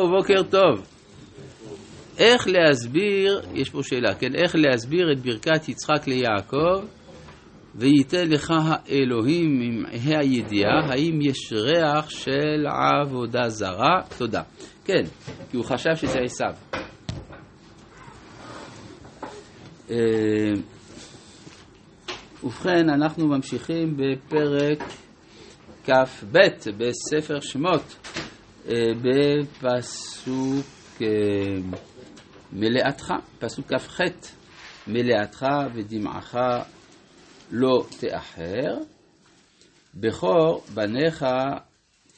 ובוקר טוב. איך להסביר, יש פה שאלה, כן, איך להסביר את ברכת יצחק ליעקב, וייתן לך האלוהים עם הידיעה, האם יש ריח של עבודה זרה? תודה. כן, כי הוא חשב שזה עשיו. אה, ובכן, אנחנו ממשיכים בפרק כ"ב בספר שמות, בפסוק אה, מלאתך, פסוק כ"ח, מלאתך ודמעך לא תאחר, בכור בניך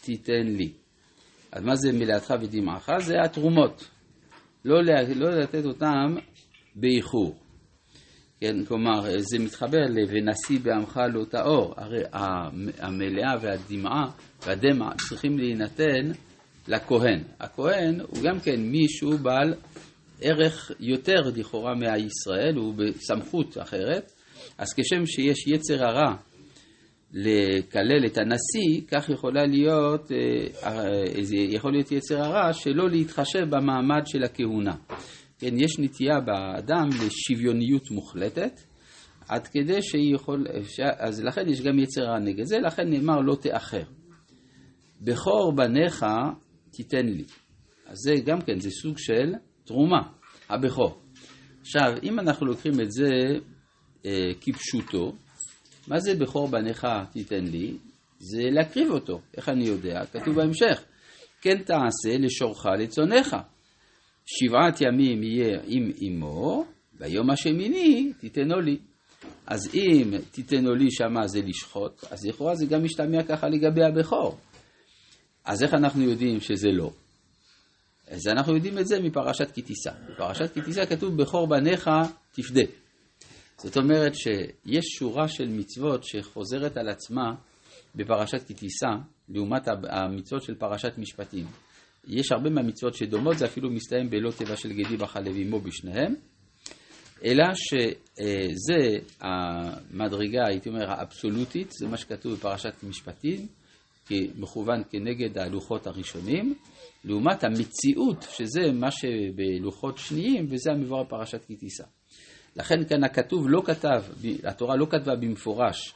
תיתן לי. אז מה זה מלאתך ודמעך? זה התרומות. לא, לא לתת אותם באיחור. כן, כלומר, זה מתחבר ל"ונשיא בעמך לא טהור". הרי המלאה והדמעה והדמע צריכים להינתן לכהן. הכהן הוא גם כן מישהו בעל ערך יותר לכאורה מהישראל, הוא בסמכות אחרת, אז כשם שיש יצר הרע לקלל את הנשיא, כך יכולה להיות, אה, אה, יכול להיות יצר הרע שלא להתחשב במעמד של הכהונה. כן, יש נטייה באדם לשוויוניות מוחלטת, עד כדי שהיא יכול, אז לכן יש גם יצר הרע נגד זה, לכן נאמר לא תאחר. בכור בניך תיתן לי. אז זה גם כן, זה סוג של תרומה, הבכור. עכשיו, אם אנחנו לוקחים את זה אה, כפשוטו, מה זה בכור בניך תיתן לי? זה להקריב אותו. איך אני יודע? כתוב בהמשך, כן תעשה לשורך לצונך. שבעת ימים יהיה עם אמו, ביום השמיני תיתנו לי. אז אם תיתנו לי שמה זה לשחוט, אז לכאורה זה גם משתמע ככה לגבי הבכור. אז איך אנחנו יודעים שזה לא? אז אנחנו יודעים את זה מפרשת כי תישא. בפרשת כי תישא כתוב בכור בניך תפדה. זאת אומרת שיש שורה של מצוות שחוזרת על עצמה בפרשת כי תישא, לעומת המצוות של פרשת משפטים. יש הרבה מהמצוות שדומות, זה אפילו מסתיים בלא טבע של גדי בחלב עמו בשניהם, אלא שזה המדרגה, הייתי אומר, האבסולוטית, זה מה שכתוב בפרשת משפטים, מכוון כנגד הלוחות הראשונים, לעומת המציאות, שזה מה שבלוחות שניים, וזה המבואר בפרשת כי תישא. לכן כאן הכתוב לא כתב, התורה לא כתבה במפורש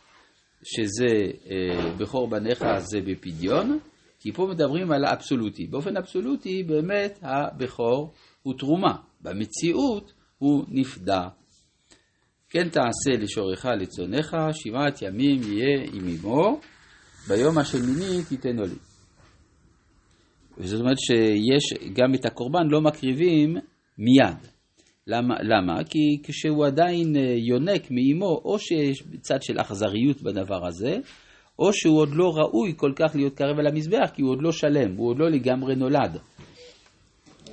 שזה אה, בכור בניך זה בפדיון, כי פה מדברים על האבסולוטי. באופן אבסולוטי באמת הבכור הוא תרומה, במציאות הוא נפדה. כן תעשה לשורך לצונך, שבעת ימים יהיה עם אמו, ביום השמיני תיתנו לי. וזאת אומרת שיש גם את הקורבן לא מקריבים מיד. למה? למה? כי כשהוא עדיין אה, יונק מאימו, או שיש צד של אכזריות בדבר הזה, או שהוא עוד לא ראוי כל כך להיות קרב אל המזבח, כי הוא עוד לא שלם, הוא עוד לא לגמרי נולד.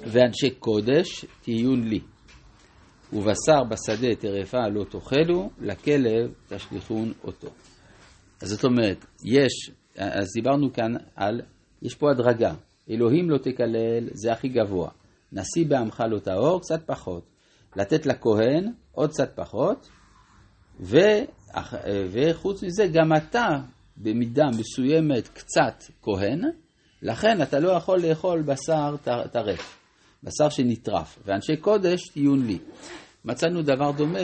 ואנשי קודש תהיון לי. ובשר בשדה טרפה לא תאכלו, לכלב תשליכון אותו. אז זאת אומרת, יש, אז דיברנו כאן על, יש פה הדרגה. אלוהים לא תקלל, זה הכי גבוה. נשיא בעמך לא טהור, קצת פחות. לתת לכהן, עוד קצת פחות. ו, וחוץ מזה, גם אתה במידה מסוימת קצת כהן, לכן אתה לא יכול לאכול בשר טרף, בשר שנטרף, ואנשי קודש תהיון לי. מצאנו דבר דומה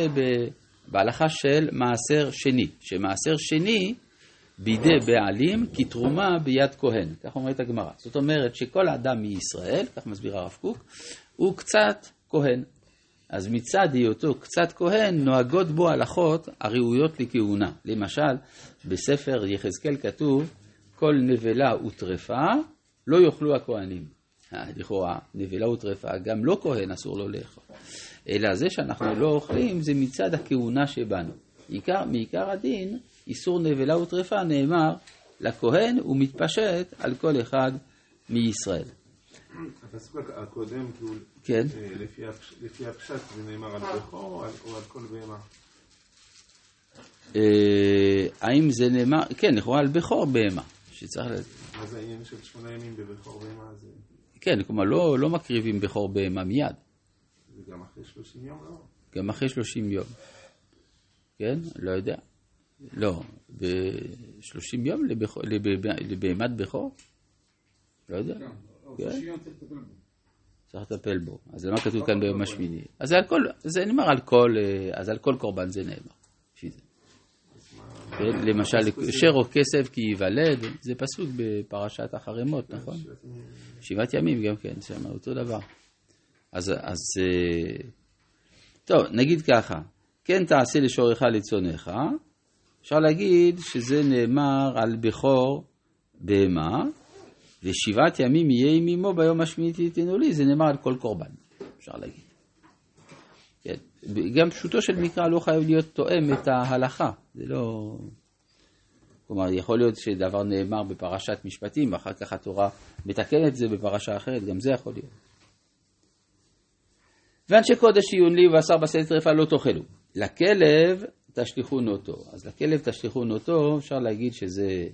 בהלכה של מעשר שני, שמעשר שני בידי בעלים כתרומה ביד כהן, כך אומרת הגמרא. זאת אומרת שכל אדם מישראל, כך מסביר הרב קוק, הוא קצת כהן. אז מצד היותו קצת כהן, נוהגות בו הלכות הראויות לכהונה. למשל, בספר יחזקאל כתוב, כל נבלה וטרפה לא יאכלו הכהנים. אה, לכאורה, נבלה וטרפה, גם לא כהן אסור לו לאכול. אלא זה שאנחנו לא אוכלים, זה מצד הכהונה שבנו. עיקר, מעיקר הדין, איסור נבלה וטרפה נאמר לכהן ומתפשט על כל אחד מישראל. הפסוק הקודם, כן. אה, לפי הפשט זה נאמר על בכור או על כל בהמה? אה, האם זה נאמר, כן, לכאורה על בכור בהמה, שצריך... מה זה העניין של שמונה ימים בבכור בהמה? כן, כלומר לא, לא מקריבים בכור בהמה מיד. זה גם אחרי שלושים יום, לא? גם אחרי שלושים יום. כן? לא יודע. לא, ב-30 יום לבהמת בכור? לא יודע. כן. כן. שיהיה צריך לטפל בו. אז למה כתוב כאן ביום השמיני? אז זה על כל, זה נאמר על כל, אה, אז על כל קורבן זה נאמר. כן, למשל, אשר או כסף כי ייוולד, זה פסוק בפרשת החרמות, נכון? שבעת ימים גם כן, שם אותו דבר. אז, אז אה, טוב, נגיד ככה, כן תעשה לשורך לצונך, אפשר להגיד שזה נאמר על בכור בהמה, ושבעת ימים יהיה עם אמו ביום השמיני תיתנו לי, זה נאמר על כל קורבן, אפשר להגיד. כן. גם פשוטו של מקרא לא חייב להיות תואם את ההלכה, זה לא... כלומר, יכול להיות שדבר נאמר בפרשת משפטים, ואחר כך התורה מתקנת את זה בפרשה אחרת, גם זה יכול להיות. ואנשי קודש עיון לי ובשר בשר טרפה לא תאכלו. לכלב תשליכון אותו. אז לכלב תשליכון אותו, אפשר להגיד שזה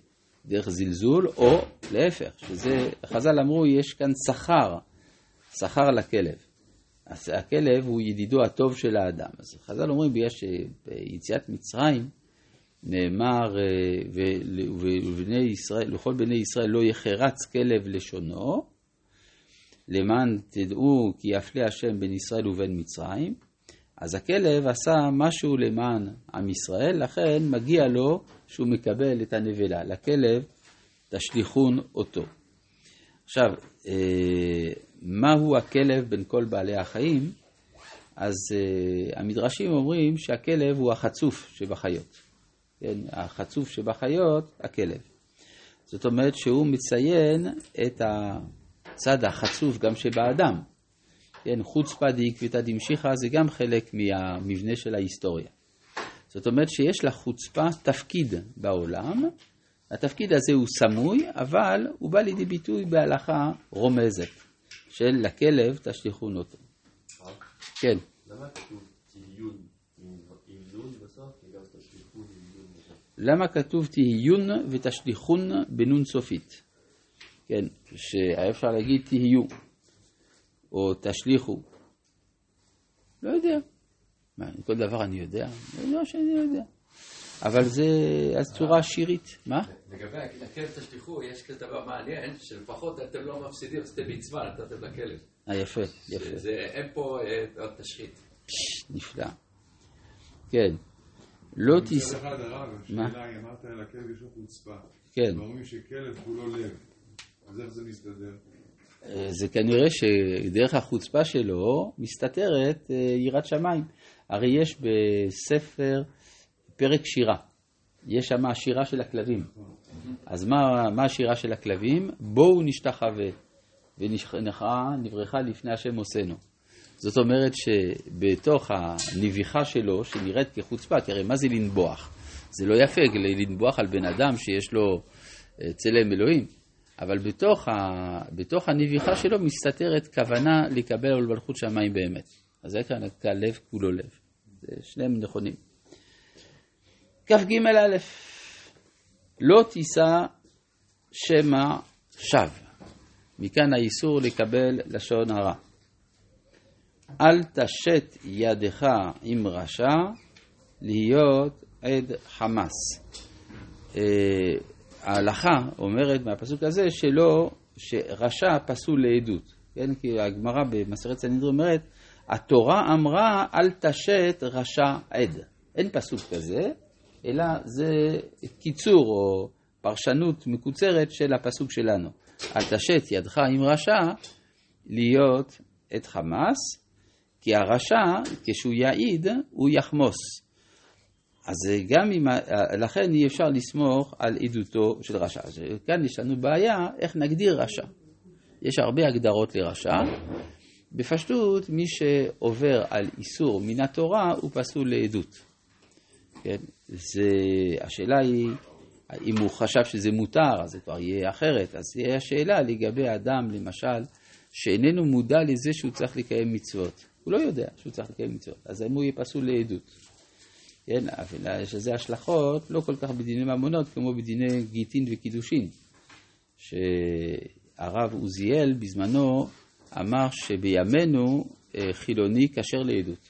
דרך זלזול, או להפך, שזה, חז"ל אמרו, יש כאן שכר, שכר לכלב. אז הכלב הוא ידידו הטוב של האדם. אז חז"ל אומרים, בגלל שביציאת מצרים נאמר, ובני ישראל, לכל בני ישראל לא יחרץ כלב לשונו, למען תדעו כי יפלה השם בין ישראל ובין מצרים, אז הכלב עשה משהו למען עם ישראל, לכן מגיע לו שהוא מקבל את הנבלה. לכלב תשליכון אותו. עכשיו, אה, מהו הכלב בין כל בעלי החיים? אז uh, המדרשים אומרים שהכלב הוא החצוף שבחיות. כן, החצוף שבחיות, הכלב. זאת אומרת שהוא מציין את הצד החצוף גם שבאדם. כן, חוצפה דעקבתא דמשיחא זה גם חלק מהמבנה של ההיסטוריה. זאת אומרת שיש לחוצפה תפקיד בעולם, התפקיד הזה הוא סמוי, אבל הוא בא לידי ביטוי בהלכה רומזת, של לכלב תשליכון אותו. כן. למה כתוב תהיון עם נון בסוף? למה כתוב תהיון ותשליכון בנון סופית? כן, שאפשר להגיד תהיו, או תשליכו. לא יודע. מה, כל דבר אני יודע? לא שאני יודע. אבל זה אז צורה שירית. מה? לגבי הכלב תשליכו, יש כזה דבר מעניין, שלפחות אתם לא מפסידים, עשיתם מצווה, נתתם לכלב. אה, יפה, יפה. זה, אין פה אה, עוד תשחית. נפלא. כן. לא מצד תיס... אחד הרב, השאלה היא, אמרת על הכלב יש לו חוצפה. כן. ואומרים שכלב כולו לב. אז איך זה מסתדר? אה, זה כנראה שדרך החוצפה שלו מסתתרת אה, יראת שמיים. הרי יש בספר פרק שירה, יש שם השירה של הכלבים. אז מה, מה השירה של הכלבים? בואו נשתחווה ונברכה לפני השם עושנו. זאת אומרת שבתוך הנביחה שלו, שנראית כחוצפה, כי הרי מה זה לנבוח? זה לא יפה לנבוח על בן אדם שיש לו אה, צלם אלוהים, אבל בתוך, ה, בתוך הנביחה שלו מסתתרת כוונה לקבל על מלכות שמיים באמת. אז זה כאן כלב כולו לב. זה שניהם נכונים. כ"ג א', לא תישא שמא שווא. מכאן האיסור לקבל לשון הרע. אל תשת ידך עם רשע להיות עד חמאס. ההלכה אומרת מהפסוק הזה שלא, שרשע פסול לעדות. כן? כי הגמרא במסכת סנהדרין אומרת, התורה אמרה אל תשת רשע עד. אין פסוק כזה, אלא זה קיצור או פרשנות מקוצרת של הפסוק שלנו. אל תשת ידך עם רשע להיות את חמאס, כי הרשע, כשהוא יעיד, הוא יחמוס. אז גם אם, לכן אי אפשר לסמוך על עדותו של רשע. אז כאן יש לנו בעיה איך נגדיר רשע. יש הרבה הגדרות לרשע. בפשטות, מי שעובר על איסור מן התורה הוא פסול לעדות. כן? זה, השאלה היא, אם הוא חשב שזה מותר, אז זה כבר יהיה אחרת. אז תהיה השאלה לגבי אדם, למשל, שאיננו מודע לזה שהוא צריך לקיים מצוות. הוא לא יודע שהוא צריך לקיים מצוות. אז האם הוא יהיה פסול לעדות? כן, אבל יש לזה השלכות לא כל כך בדיני ממונות כמו בדיני גיטין וקידושין. שהרב עוזיאל בזמנו אמר שבימינו אה, חילוני כשר לעדות.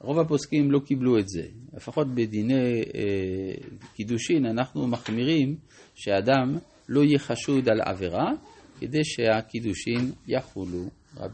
רוב הפוסקים לא קיבלו את זה. לפחות בדיני אה, קידושין אנחנו מחמירים שאדם לא יהיה חשוד על עבירה, כדי שהקידושין יחולו.